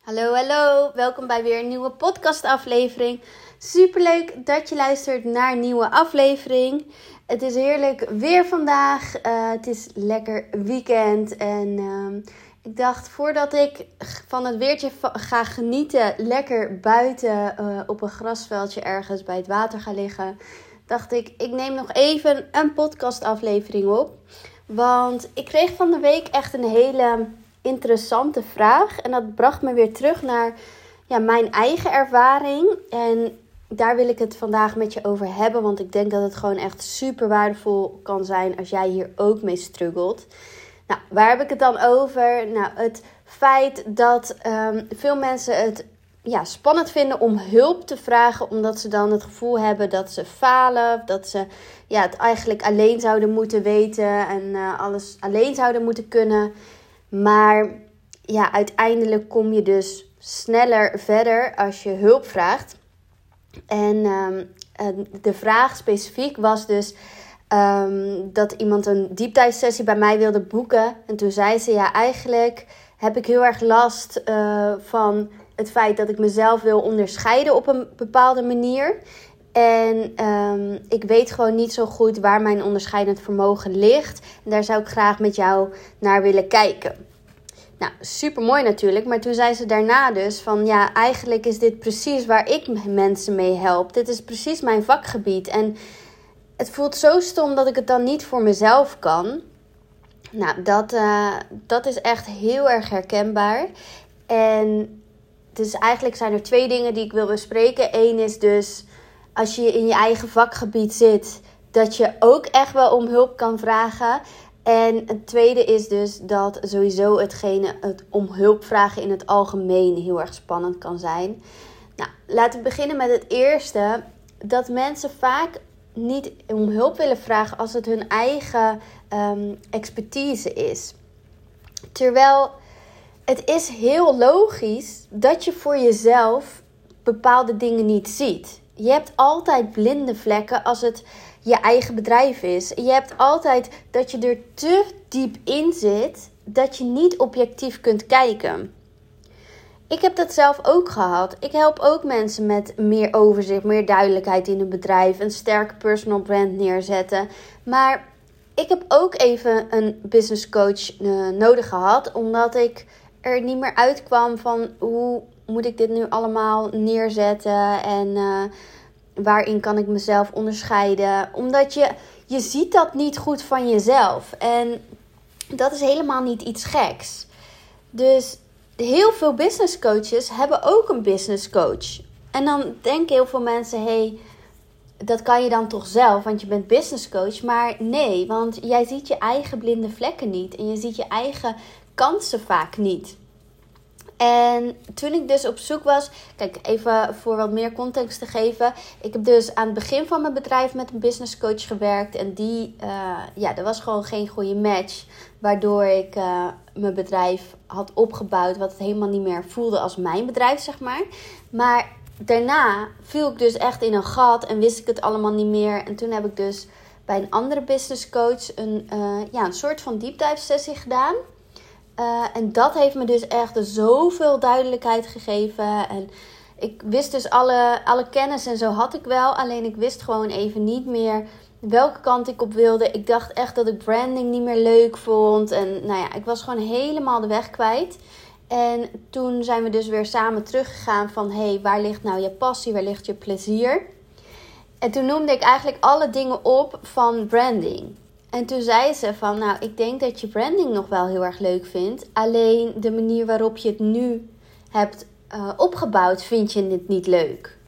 Hallo, hallo. Welkom bij weer een nieuwe podcastaflevering. Superleuk dat je luistert naar een nieuwe aflevering. Het is heerlijk weer vandaag. Uh, het is lekker weekend. En uh, ik dacht voordat ik van het weertje ga genieten, lekker buiten uh, op een grasveldje ergens bij het water ga liggen, dacht ik, ik neem nog even een podcastaflevering op. Want ik kreeg van de week echt een hele interessante vraag. En dat bracht me weer terug naar ja, mijn eigen ervaring. En daar wil ik het vandaag met je over hebben. Want ik denk dat het gewoon echt super waardevol kan zijn als jij hier ook mee struggelt. Nou, waar heb ik het dan over? Nou, het feit dat um, veel mensen het ja, spannend vinden om hulp te vragen, omdat ze dan het gevoel hebben dat ze falen, dat ze ja, het eigenlijk alleen zouden moeten weten en uh, alles alleen zouden moeten kunnen. Maar ja, uiteindelijk kom je dus sneller verder als je hulp vraagt. En um, de vraag specifiek was dus um, dat iemand een deep sessie bij mij wilde boeken. En toen zei ze, ja, eigenlijk heb ik heel erg last uh, van het feit dat ik mezelf wil onderscheiden op een bepaalde manier. En um, ik weet gewoon niet zo goed waar mijn onderscheidend vermogen ligt. En daar zou ik graag met jou naar willen kijken. Nou, super mooi natuurlijk. Maar toen zei ze daarna dus van ja, eigenlijk is dit precies waar ik mensen mee help. Dit is precies mijn vakgebied. En het voelt zo stom dat ik het dan niet voor mezelf kan. Nou, dat, uh, dat is echt heel erg herkenbaar. En dus eigenlijk zijn er twee dingen die ik wil bespreken. Eén is dus als je in je eigen vakgebied zit, dat je ook echt wel om hulp kan vragen. En het tweede is dus dat sowieso hetgene het om hulp vragen in het algemeen heel erg spannend kan zijn. Nou, laten we beginnen met het eerste. Dat mensen vaak niet om hulp willen vragen als het hun eigen um, expertise is. Terwijl het is heel logisch dat je voor jezelf bepaalde dingen niet ziet. Je hebt altijd blinde vlekken als het je eigen bedrijf is. Je hebt altijd dat je er te diep in zit dat je niet objectief kunt kijken. Ik heb dat zelf ook gehad. Ik help ook mensen met meer overzicht, meer duidelijkheid in hun bedrijf, een sterke personal brand neerzetten. Maar ik heb ook even een business coach uh, nodig gehad, omdat ik er niet meer uitkwam van hoe moet ik dit nu allemaal neerzetten en uh, waarin kan ik mezelf onderscheiden. Omdat je, je ziet dat niet goed van jezelf. En dat is helemaal niet iets geks. Dus heel veel business coaches hebben ook een business coach. En dan denken heel veel mensen: hey, dat kan je dan toch zelf, want je bent business coach. Maar nee, want jij ziet je eigen blinde vlekken niet. En je ziet je eigen kansen vaak niet. En toen ik dus op zoek was, kijk even voor wat meer context te geven. Ik heb dus aan het begin van mijn bedrijf met een business coach gewerkt. En die, uh, ja, er was gewoon geen goede match. Waardoor ik uh, mijn bedrijf had opgebouwd, wat het helemaal niet meer voelde als mijn bedrijf, zeg maar. Maar daarna viel ik dus echt in een gat en wist ik het allemaal niet meer. En toen heb ik dus bij een andere business coach een, uh, ja, een soort van deep dive sessie gedaan. Uh, en dat heeft me dus echt zoveel duidelijkheid gegeven. En ik wist dus alle, alle kennis en zo had ik wel. Alleen ik wist gewoon even niet meer welke kant ik op wilde. Ik dacht echt dat ik branding niet meer leuk vond. En nou ja, ik was gewoon helemaal de weg kwijt. En toen zijn we dus weer samen teruggegaan van... hé, hey, waar ligt nou je passie? Waar ligt je plezier? En toen noemde ik eigenlijk alle dingen op van branding. En toen zei ze van, nou, ik denk dat je branding nog wel heel erg leuk vindt. Alleen de manier waarop je het nu hebt uh, opgebouwd, vind je het niet leuk.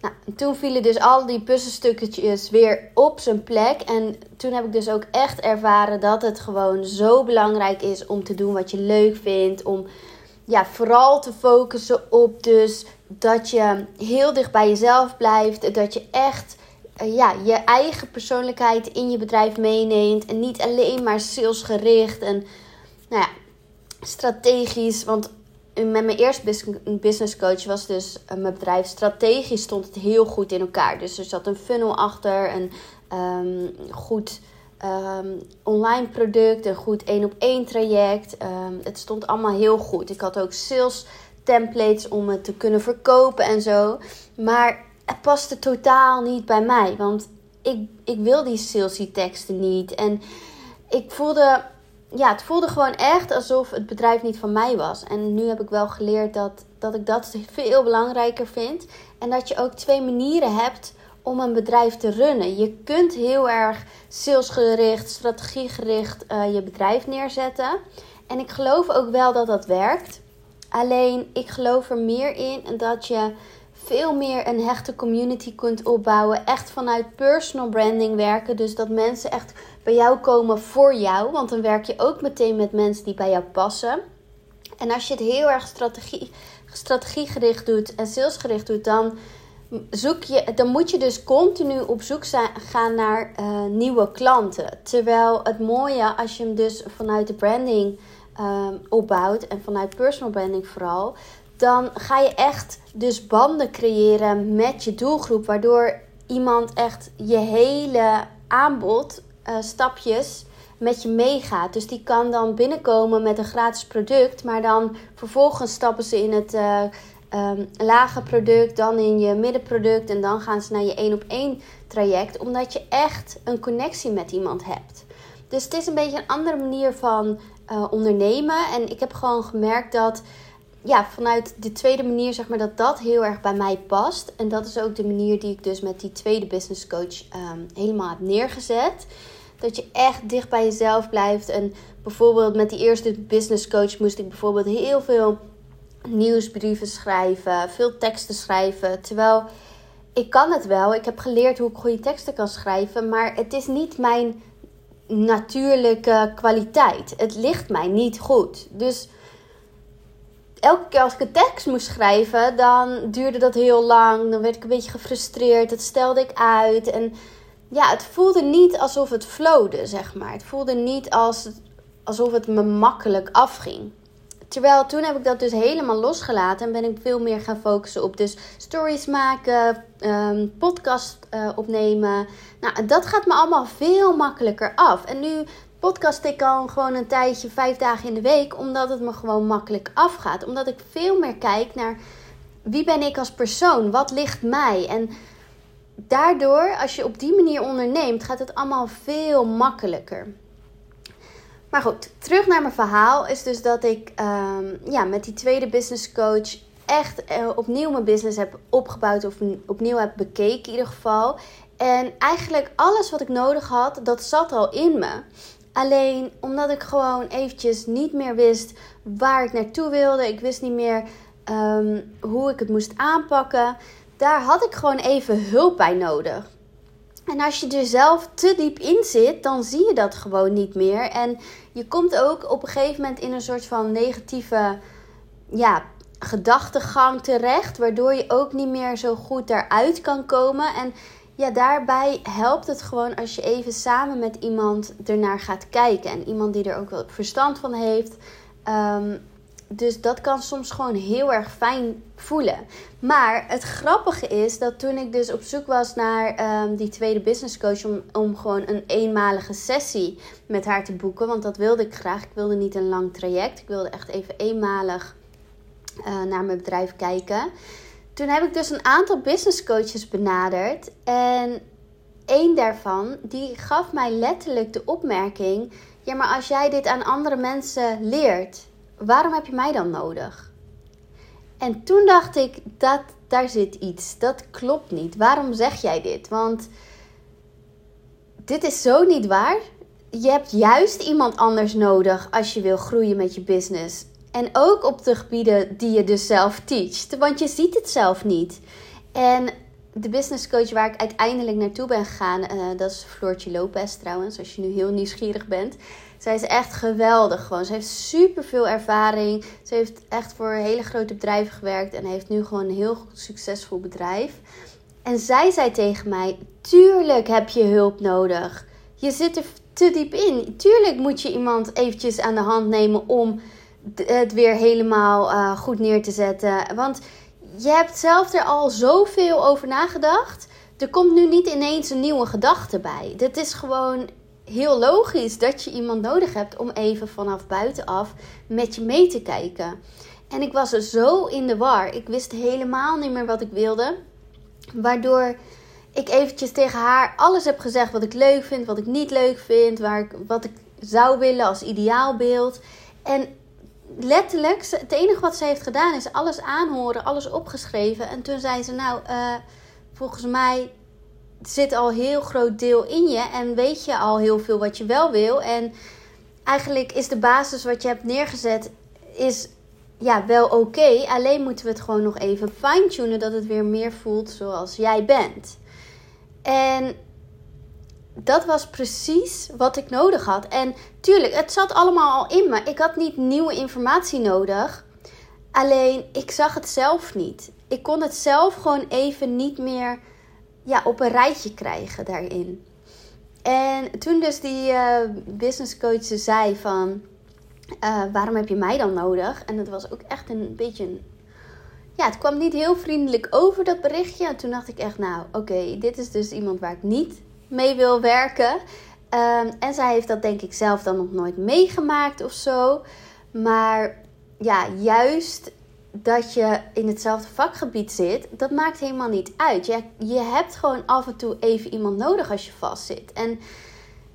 Nou, toen vielen dus al die puzzelstukjes weer op zijn plek. En toen heb ik dus ook echt ervaren dat het gewoon zo belangrijk is om te doen wat je leuk vindt. Om ja, vooral te focussen op dus dat je heel dicht bij jezelf blijft. Dat je echt uh, ja, je eigen persoonlijkheid in je bedrijf meeneemt. En niet alleen maar salesgericht en nou ja, strategisch. Want met mijn eerste business coach was dus uh, mijn bedrijf strategisch stond het heel goed in elkaar. Dus er zat een funnel achter, een um, goed um, online product, een goed één op één traject. Um, het stond allemaal heel goed. Ik had ook sales templates om het te kunnen verkopen en zo. Maar het paste totaal niet bij mij. Want ik, ik wil die salesy teksten niet. En ik voelde, ja, het voelde gewoon echt alsof het bedrijf niet van mij was. En nu heb ik wel geleerd dat, dat ik dat veel belangrijker vind. En dat je ook twee manieren hebt om een bedrijf te runnen. Je kunt heel erg salesgericht, strategiegericht uh, je bedrijf neerzetten. En ik geloof ook wel dat dat werkt. Alleen ik geloof er meer in dat je veel meer een hechte community kunt opbouwen. Echt vanuit personal branding werken. Dus dat mensen echt bij jou komen voor jou. Want dan werk je ook meteen met mensen die bij jou passen. En als je het heel erg strategie, strategiegericht doet en salesgericht doet, dan, zoek je, dan moet je dus continu op zoek zijn, gaan naar uh, nieuwe klanten. Terwijl het mooie, als je hem dus vanuit de branding uh, opbouwt en vanuit personal branding vooral, dan ga je echt dus banden creëren met je doelgroep, waardoor iemand echt je hele aanbod, uh, stapjes met je meegaat. Dus die kan dan binnenkomen met een gratis product, maar dan vervolgens stappen ze in het uh, um, lage product, dan in je middenproduct en dan gaan ze naar je één op één traject, omdat je echt een connectie met iemand hebt. Dus het is een beetje een andere manier van uh, ondernemen. En ik heb gewoon gemerkt dat ja, vanuit de tweede manier, zeg maar, dat dat heel erg bij mij past. En dat is ook de manier die ik dus met die tweede business coach um, helemaal heb neergezet. Dat je echt dicht bij jezelf blijft. En bijvoorbeeld met die eerste business coach moest ik bijvoorbeeld heel veel nieuwsbrieven schrijven, veel teksten schrijven. Terwijl ik kan het wel. Ik heb geleerd hoe ik goede teksten kan schrijven. Maar het is niet mijn natuurlijke kwaliteit. Het ligt mij niet goed. Dus elke keer als ik een tekst moest schrijven, dan duurde dat heel lang. Dan werd ik een beetje gefrustreerd. Dat stelde ik uit. En ja, het voelde niet alsof het flowde, zeg maar. Het voelde niet als, alsof het me makkelijk afging. Terwijl toen heb ik dat dus helemaal losgelaten en ben ik veel meer gaan focussen op dus stories maken, um, podcast uh, opnemen. Nou, dat gaat me allemaal veel makkelijker af. En nu podcast ik al gewoon een tijdje, vijf dagen in de week, omdat het me gewoon makkelijk afgaat. Omdat ik veel meer kijk naar wie ben ik als persoon, wat ligt mij. En daardoor, als je op die manier onderneemt, gaat het allemaal veel makkelijker. Maar goed, terug naar mijn verhaal is dus dat ik um, ja, met die tweede business coach echt uh, opnieuw mijn business heb opgebouwd of opnieuw heb bekeken in ieder geval. En eigenlijk alles wat ik nodig had, dat zat al in me. Alleen omdat ik gewoon eventjes niet meer wist waar ik naartoe wilde. Ik wist niet meer um, hoe ik het moest aanpakken. Daar had ik gewoon even hulp bij nodig. En als je er zelf te diep in zit, dan zie je dat gewoon niet meer. En je komt ook op een gegeven moment in een soort van negatieve ja, gedachtegang terecht. Waardoor je ook niet meer zo goed daaruit kan komen. En ja, daarbij helpt het gewoon als je even samen met iemand ernaar gaat kijken. En iemand die er ook wel verstand van heeft. Um, dus dat kan soms gewoon heel erg fijn voelen. Maar het grappige is dat toen ik dus op zoek was naar um, die tweede business coach om, om gewoon een eenmalige sessie met haar te boeken, want dat wilde ik graag. Ik wilde niet een lang traject. Ik wilde echt even eenmalig uh, naar mijn bedrijf kijken. Toen heb ik dus een aantal business coaches benaderd en één daarvan die gaf mij letterlijk de opmerking: ja, maar als jij dit aan andere mensen leert waarom heb je mij dan nodig? En toen dacht ik, dat, daar zit iets. Dat klopt niet. Waarom zeg jij dit? Want dit is zo niet waar. Je hebt juist iemand anders nodig als je wil groeien met je business. En ook op de gebieden die je dus zelf teacht. Want je ziet het zelf niet. En de business coach waar ik uiteindelijk naartoe ben gegaan, uh, dat is Floortje Lopez trouwens, als je nu heel nieuwsgierig bent. Zij is echt geweldig gewoon. Ze heeft super veel ervaring. Ze heeft echt voor hele grote bedrijven gewerkt en heeft nu gewoon een heel succesvol bedrijf. En zij zei tegen mij: Tuurlijk heb je hulp nodig. Je zit er te diep in. Tuurlijk moet je iemand eventjes aan de hand nemen om het weer helemaal uh, goed neer te zetten. Want je hebt zelf er al zoveel over nagedacht. Er komt nu niet ineens een nieuwe gedachte bij. Dit is gewoon heel logisch dat je iemand nodig hebt om even vanaf buitenaf met je mee te kijken. En ik was er zo in de war. Ik wist helemaal niet meer wat ik wilde. Waardoor ik eventjes tegen haar alles heb gezegd wat ik leuk vind, wat ik niet leuk vind, waar ik, wat ik zou willen als ideaalbeeld. En letterlijk, het enige wat ze heeft gedaan is alles aanhoren, alles opgeschreven. En toen zei ze, nou, uh, volgens mij zit al heel groot deel in je en weet je al heel veel wat je wel wil. En eigenlijk is de basis wat je hebt neergezet, is ja, wel oké. Alleen moeten we het gewoon nog even fine-tunen dat het weer meer voelt zoals jij bent. En dat was precies wat ik nodig had. En tuurlijk, het zat allemaal al in me. Ik had niet nieuwe informatie nodig. Alleen ik zag het zelf niet. Ik kon het zelf gewoon even niet meer ja, op een rijtje krijgen daarin. En toen dus die uh, business coach zei van... Uh, waarom heb je mij dan nodig? En dat was ook echt een beetje een... Ja, het kwam niet heel vriendelijk over dat berichtje. En toen dacht ik echt, nou oké, dit is dus iemand waar ik niet mee wil werken. Um, en zij heeft dat denk ik zelf dan nog nooit meegemaakt of zo. Maar ja, juist dat je in hetzelfde vakgebied zit, dat maakt helemaal niet uit. Je, je hebt gewoon af en toe even iemand nodig als je vastzit. En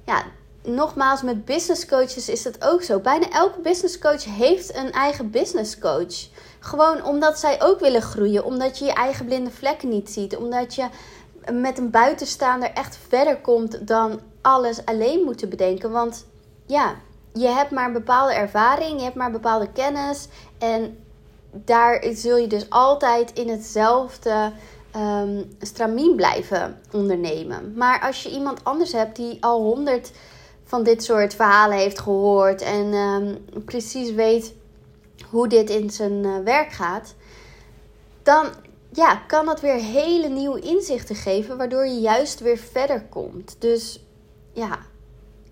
ja, nogmaals, met business coaches is dat ook zo. Bijna elke business coach heeft een eigen business coach. Gewoon omdat zij ook willen groeien, omdat je je eigen blinde vlekken niet ziet, omdat je met een buitenstaander echt verder komt dan alles alleen moeten bedenken. Want ja, je hebt maar een bepaalde ervaring, je hebt maar bepaalde kennis. En daar zul je dus altijd in hetzelfde um, stramien blijven ondernemen. Maar als je iemand anders hebt die al honderd van dit soort verhalen heeft gehoord en um, precies weet hoe dit in zijn uh, werk gaat, dan ja, kan dat weer hele nieuwe inzichten geven, waardoor je juist weer verder komt. Dus ja,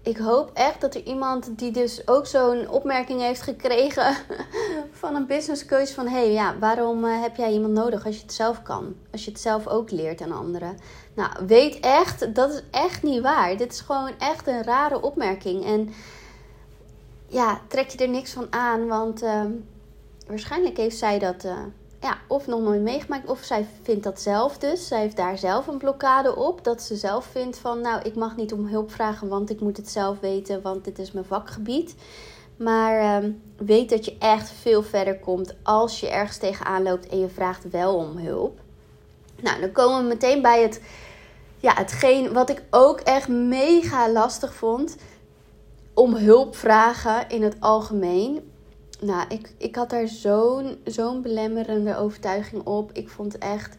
ik hoop echt dat er iemand die dus ook zo'n opmerking heeft gekregen van een business coach van hé, hey, ja, waarom uh, heb jij iemand nodig als je het zelf kan? Als je het zelf ook leert aan anderen. Nou, weet echt, dat is echt niet waar. Dit is gewoon echt een rare opmerking. En ja, trek je er niks van aan, want uh, waarschijnlijk heeft zij dat uh, ja, of nog nooit meegemaakt, of zij vindt dat zelf dus. Zij heeft daar zelf een blokkade op. Dat ze zelf vindt van, nou, ik mag niet om hulp vragen, want ik moet het zelf weten, want dit is mijn vakgebied. Maar uh, weet dat je echt veel verder komt als je ergens tegenaan loopt en je vraagt wel om hulp. Nou, dan komen we meteen bij het, ja, hetgeen wat ik ook echt mega lastig vond. Om hulp vragen in het algemeen nou, ik, ik had daar zo'n zo'n belemmerende overtuiging op. Ik vond echt,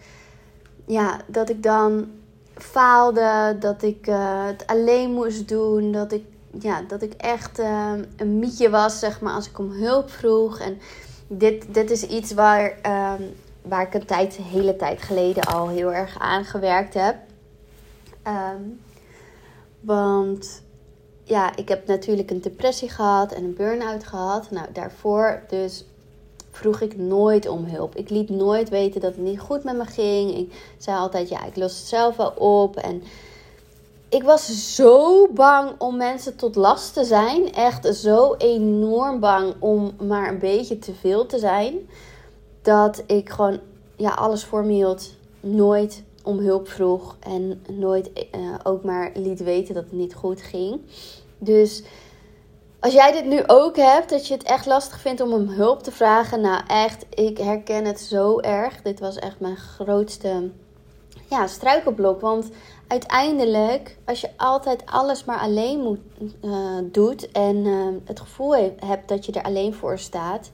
ja, dat ik dan faalde, dat ik uh, het alleen moest doen, dat ik, ja, dat ik echt uh, een mietje was, zeg maar, als ik om hulp vroeg. En dit, dit is iets waar, um, waar ik een tijd, een hele tijd geleden al heel erg aan gewerkt heb. Um, want ja, ik heb natuurlijk een depressie gehad en een burn-out gehad. Nou, daarvoor dus vroeg ik nooit om hulp. Ik liet nooit weten dat het niet goed met me ging. Ik zei altijd, ja, ik los het zelf wel op. En ik was zo bang om mensen tot last te zijn. Echt zo enorm bang om maar een beetje te veel te zijn. Dat ik gewoon ja, alles voor me hield. Nooit om hulp vroeg en nooit uh, ook maar liet weten dat het niet goed ging. Dus als jij dit nu ook hebt, dat je het echt lastig vindt om om hulp te vragen, nou echt, ik herken het zo erg. Dit was echt mijn grootste ja, struikelblok. Want uiteindelijk, als je altijd alles maar alleen moet, uh, doet en uh, het gevoel hebt dat je er alleen voor staat,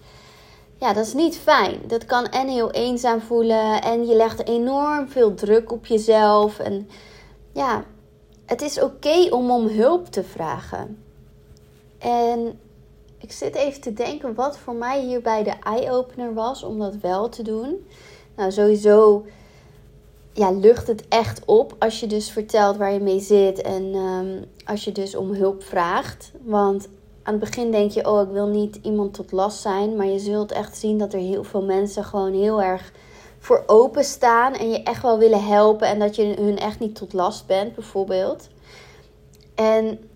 ja, dat is niet fijn. Dat kan en heel eenzaam voelen en je legt enorm veel druk op jezelf. En ja, het is oké om om hulp te vragen. En ik zit even te denken wat voor mij hierbij de eye-opener was om dat wel te doen. Nou, sowieso ja, lucht het echt op als je dus vertelt waar je mee zit en um, als je dus om hulp vraagt. Want aan het begin denk je, oh, ik wil niet iemand tot last zijn. Maar je zult echt zien dat er heel veel mensen gewoon heel erg voor openstaan. En je echt wel willen helpen. En dat je hun echt niet tot last bent, bijvoorbeeld. En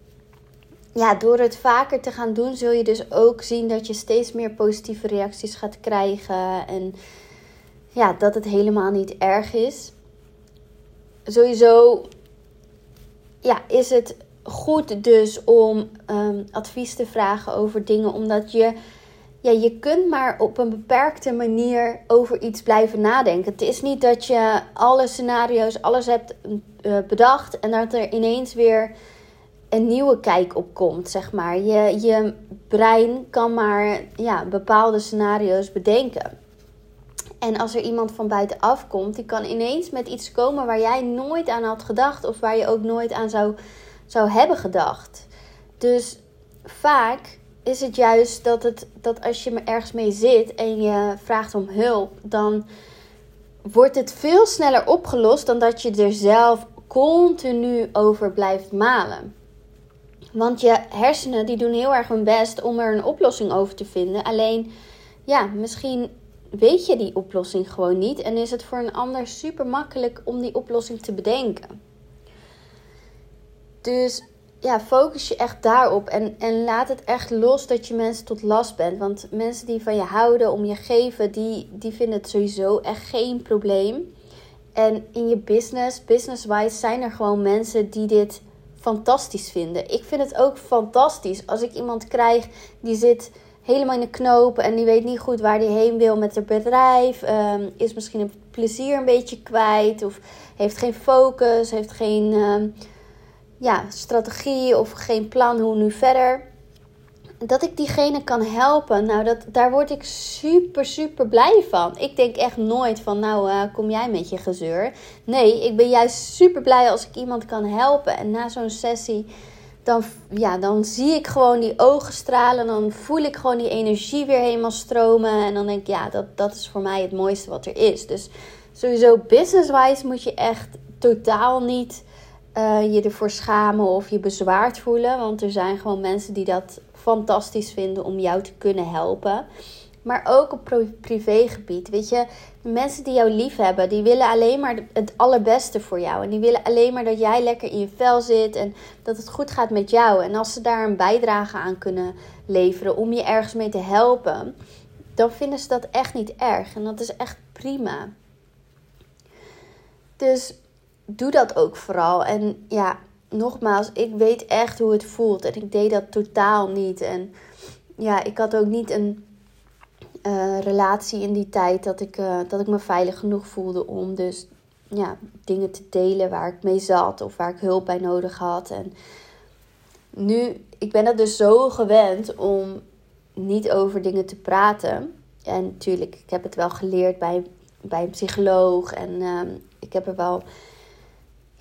ja, door het vaker te gaan doen, zul je dus ook zien dat je steeds meer positieve reacties gaat krijgen. En ja, dat het helemaal niet erg is. Sowieso ja, is het goed dus om um, advies te vragen over dingen, omdat je ja, je kunt maar op een beperkte manier over iets blijven nadenken. Het is niet dat je alle scenario's, alles hebt uh, bedacht en dat er ineens weer een nieuwe kijk op komt, zeg maar. Je, je brein kan maar ja, bepaalde scenario's bedenken. En als er iemand van buitenaf komt, die kan ineens met iets komen waar jij nooit aan had gedacht of waar je ook nooit aan zou, zou hebben gedacht. Dus vaak is het juist dat, het, dat als je ergens mee zit en je vraagt om hulp, dan wordt het veel sneller opgelost dan dat je er zelf continu over blijft malen. Want je hersenen die doen heel erg hun best om er een oplossing over te vinden. Alleen, ja, misschien weet je die oplossing gewoon niet en is het voor een ander super makkelijk om die oplossing te bedenken. Dus ja, focus je echt daarop en, en laat het echt los dat je mensen tot last bent. Want mensen die van je houden, om je geven, die, die vinden het sowieso echt geen probleem. En in je business, business-wise, zijn er gewoon mensen die dit fantastisch vinden. Ik vind het ook fantastisch als ik iemand krijg die zit helemaal in de knoop en die weet niet goed waar die heen wil met het bedrijf. Um, is misschien een plezier een beetje kwijt of heeft geen focus, heeft geen ehm, ja, strategie of geen plan hoe nu verder. Dat ik diegene kan helpen, nou, dat, daar word ik super, super blij van. Ik denk echt nooit van, nou, uh, kom jij met je gezeur. Nee, ik ben juist super blij als ik iemand kan helpen. En na zo'n sessie, dan, ja, dan zie ik gewoon die ogen stralen. Dan voel ik gewoon die energie weer helemaal stromen. En dan denk ik, ja, dat, dat is voor mij het mooiste wat er is. Dus sowieso business-wise moet je echt totaal niet uh, je ervoor schamen of je bezwaard voelen. Want er zijn gewoon mensen die dat fantastisch vinden om jou te kunnen helpen. Maar ook op privégebied. Weet je, mensen die jou lief hebben, die willen alleen maar het allerbeste voor jou. En die willen alleen maar dat jij lekker in je vel zit en dat het goed gaat met jou. En als ze daar een bijdrage aan kunnen leveren om je ergens mee te helpen, dan vinden ze dat echt niet erg. En dat is echt prima. Dus doe dat ook vooral. En ja, nogmaals, ik weet echt hoe het voelt. En ik deed dat totaal niet. En ja, ik had ook niet een uh, relatie in die tijd dat ik, uh, dat ik me veilig genoeg voelde om dus ja, dingen te delen waar ik mee zat of waar ik hulp bij nodig had. En nu, ik ben dat dus zo gewend om niet over dingen te praten. En natuurlijk, ik heb het wel geleerd bij, bij een psycholoog en uh, ik heb er wel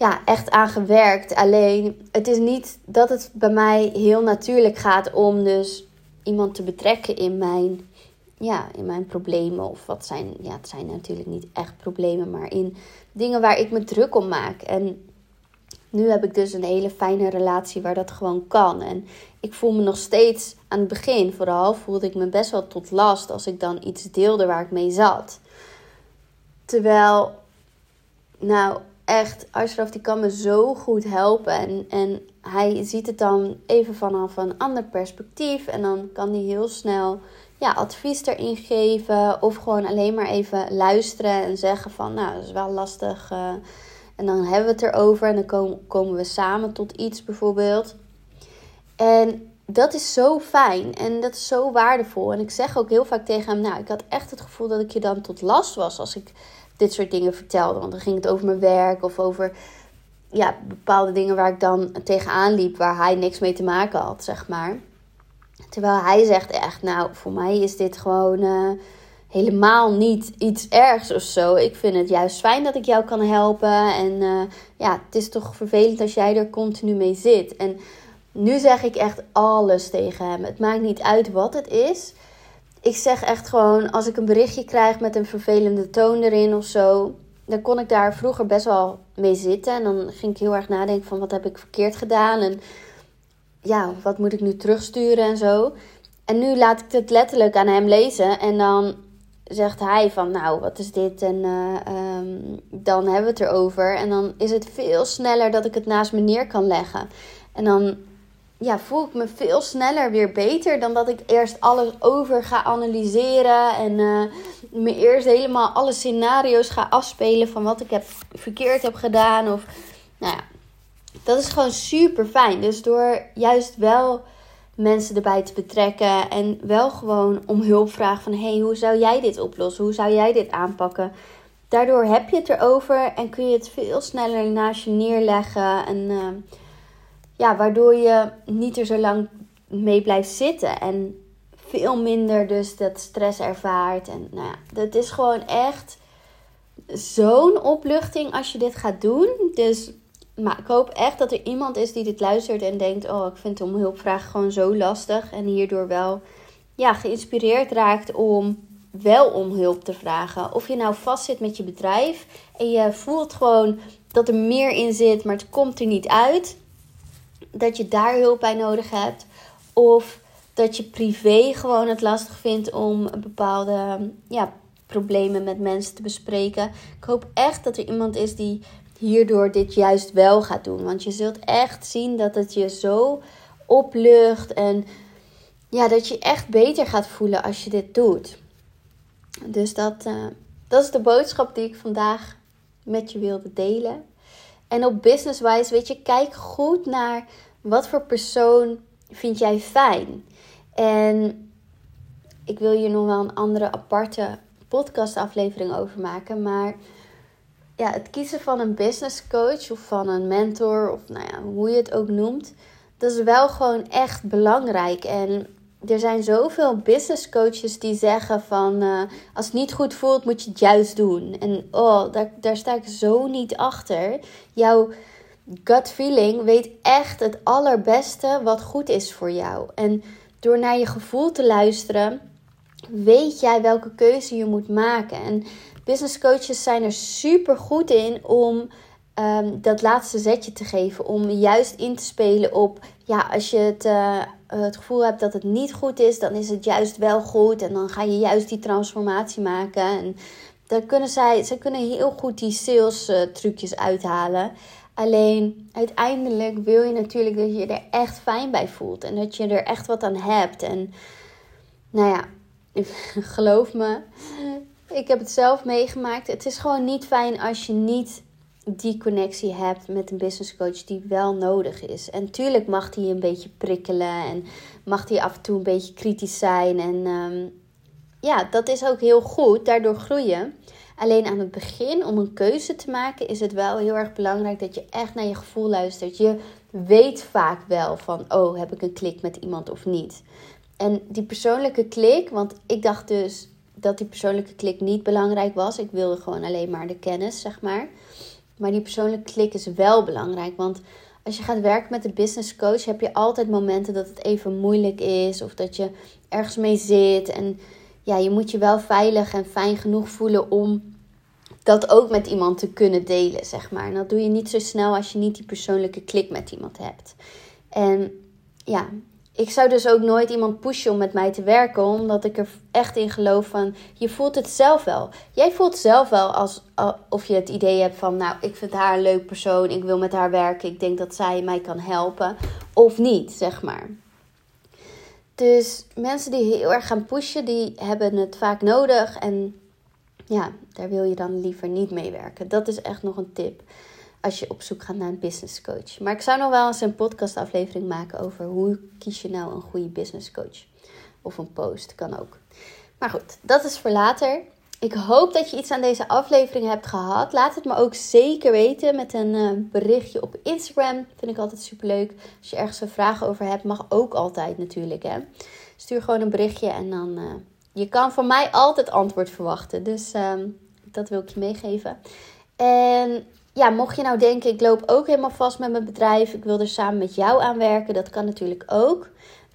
ja, echt aan gewerkt. Alleen het is niet dat het bij mij heel natuurlijk gaat om dus iemand te betrekken in mijn, ja, in mijn problemen. Of wat zijn, ja, het zijn natuurlijk niet echt problemen, maar in dingen waar ik me druk om maak. En nu heb ik dus een hele fijne relatie waar dat gewoon kan. En ik voel me nog steeds aan het begin, vooral voelde ik me best wel tot last als ik dan iets deelde waar ik mee zat. Terwijl, nou, echt, Ashraf die kan me zo goed helpen. En, en hij ziet het dan even vanaf een ander perspectief. En dan kan hij heel snel ja, advies erin geven. Of gewoon alleen maar even luisteren en zeggen van, nou, dat is wel lastig. Uh, en dan hebben we het erover en dan komen, komen we samen tot iets bijvoorbeeld. En dat is zo fijn en dat is zo waardevol. En ik zeg ook heel vaak tegen hem, nou, ik had echt het gevoel dat ik je dan tot last was als ik dit soort dingen vertelde. Want dan ging het over mijn werk of over ja, bepaalde dingen waar ik dan tegenaan liep, waar hij niks mee te maken had, zeg maar. Terwijl hij zegt echt, nou, voor mij is dit gewoon uh, helemaal niet iets ergs of zo. Ik vind het juist fijn dat ik jou kan helpen. En uh, ja, het is toch vervelend als jij er continu mee zit. En nu zeg ik echt alles tegen hem. Het maakt niet uit wat het is ik zeg echt gewoon, als ik een berichtje krijg met een vervelende toon erin of zo, dan kon ik daar vroeger best wel mee zitten. En dan ging ik heel erg nadenken van wat heb ik verkeerd gedaan en ja, wat moet ik nu terugsturen en zo. En nu laat ik het letterlijk aan hem lezen en dan zegt hij van nou, wat is dit? En uh, um, dan hebben we het erover. En dan is het veel sneller dat ik het naast me neer kan leggen. En dan ja, voel ik me veel sneller weer beter dan dat ik eerst alles over ga analyseren en uh, me eerst helemaal alle scenario's ga afspelen van wat ik heb verkeerd heb gedaan. Of, nou ja, dat is gewoon super fijn. Dus door juist wel mensen erbij te betrekken en wel gewoon om hulp vragen van hey, hoe zou jij dit oplossen? Hoe zou jij dit aanpakken? Daardoor heb je het erover en kun je het veel sneller naast je neerleggen. En uh, ja, waardoor je niet er zo lang mee blijft zitten. En veel minder dus dat stress ervaart. En nou ja, dat is gewoon echt zo'n opluchting als je dit gaat doen. Dus maar ik hoop echt dat er iemand is die dit luistert en denkt: Oh, ik vind om hulp vragen gewoon zo lastig. En hierdoor wel ja, geïnspireerd raakt om wel om hulp te vragen. Of je nou vastzit met je bedrijf en je voelt gewoon dat er meer in zit, maar het komt er niet uit. Dat je daar hulp bij nodig hebt. Of dat je privé gewoon het lastig vindt om bepaalde ja, problemen met mensen te bespreken. Ik hoop echt dat er iemand is die hierdoor dit juist wel gaat doen. Want je zult echt zien dat het je zo oplucht en ja, dat je echt beter gaat voelen als je dit doet. Dus dat, uh, dat is de boodschap die ik vandaag met je wilde delen. En op business-wise, weet je, kijk goed naar wat voor persoon vind jij fijn. En ik wil hier nog wel een andere aparte podcastaflevering over maken. Maar ja, het kiezen van een business coach of van een mentor, of nou ja, hoe je het ook noemt, dat is wel gewoon echt belangrijk. En er zijn zoveel business coaches die zeggen van uh, als het niet goed voelt, moet je het juist doen. En oh, daar, daar sta ik zo niet achter. Jouw gut feeling weet echt het allerbeste wat goed is voor jou. En door naar je gevoel te luisteren, weet jij welke keuze je moet maken. En business coaches zijn er super goed in om um, dat laatste zetje te geven. Om juist in te spelen op, ja, als je het, uh, het gevoel hebt dat het niet goed is, dan is het juist wel goed. En dan ga je juist die transformatie maken. En daar kunnen zij, ze kunnen heel goed die sales uh, trucjes uithalen. Alleen uiteindelijk wil je natuurlijk dat je er echt fijn bij voelt. En dat je er echt wat aan hebt. En nou ja, geloof me, ik heb het zelf meegemaakt. Het is gewoon niet fijn als je niet die connectie hebt met een business coach die wel nodig is. En tuurlijk mag die een beetje prikkelen en mag die af en toe een beetje kritisch zijn. En ehm, ja, dat is ook heel goed, daardoor groeien. Alleen aan het begin, om een keuze te maken, is het wel heel erg belangrijk dat je echt naar je gevoel luistert. Je weet vaak wel van, oh, heb ik een klik met iemand of niet. En die persoonlijke klik, want ik dacht dus dat die persoonlijke klik niet belangrijk was. Ik wilde gewoon alleen maar de kennis, zeg maar. Maar die persoonlijke klik is wel belangrijk. Want als je gaat werken met een business coach, heb je altijd momenten dat het even moeilijk is. Of dat je ergens mee zit. En ja, je moet je wel veilig en fijn genoeg voelen om dat ook met iemand te kunnen delen, zeg maar. En dat doe je niet zo snel als je niet die persoonlijke klik met iemand hebt. En ja, ik zou dus ook nooit iemand pushen om met mij te werken, omdat ik er echt in geloof van je voelt het zelf wel. Jij voelt zelf wel als, of je het idee hebt van, nou, ik vind haar een leuk persoon, ik wil met haar werken, ik denk dat zij mij kan helpen, of niet, zeg maar. Dus mensen die heel erg gaan pushen, die hebben het vaak nodig en ja, daar wil je dan liever niet mee werken. Dat is echt nog een tip als je op zoek gaat naar een business coach. Maar ik zou nog wel eens een podcastaflevering maken over hoe kies je nou een goede business coach. Of een post, kan ook. Maar goed, dat is voor later. Ik hoop dat je iets aan deze aflevering hebt gehad. Laat het me ook zeker weten met een uh, berichtje op Instagram. Vind ik altijd super leuk. Als je ergens een vraag over hebt, mag ook altijd natuurlijk. Hè? Stuur gewoon een berichtje en dan. Uh, je kan van mij altijd antwoord verwachten. Dus uh, dat wil ik je meegeven. En ja, mocht je nou denken, ik loop ook helemaal vast met mijn bedrijf, ik wil er samen met jou aan werken, dat kan natuurlijk ook.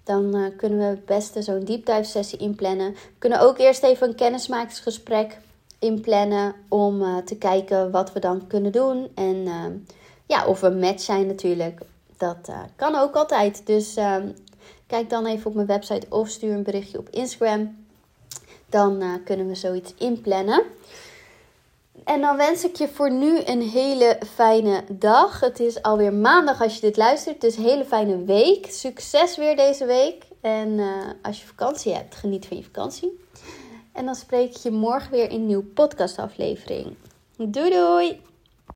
Dan uh, kunnen we het beste zo'n deep dive sessie inplannen. We kunnen ook eerst even een kennismakingsgesprek inplannen om uh, te kijken wat we dan kunnen doen. En uh, ja, of we match zijn natuurlijk. Dat kan ook altijd. Dus ehm, kijk dan even op mijn website of stuur een berichtje op Instagram. Dan kunnen we zoiets inplannen. En dan wens ik je voor nu een hele fijne dag. Het is alweer maandag als je dit luistert. Dus hele fijne week. Succes weer deze week. En uh, als je vakantie hebt, geniet van je vakantie. En dan spreek ik je morgen weer in een nieuwe podcastaflevering. Doei doei!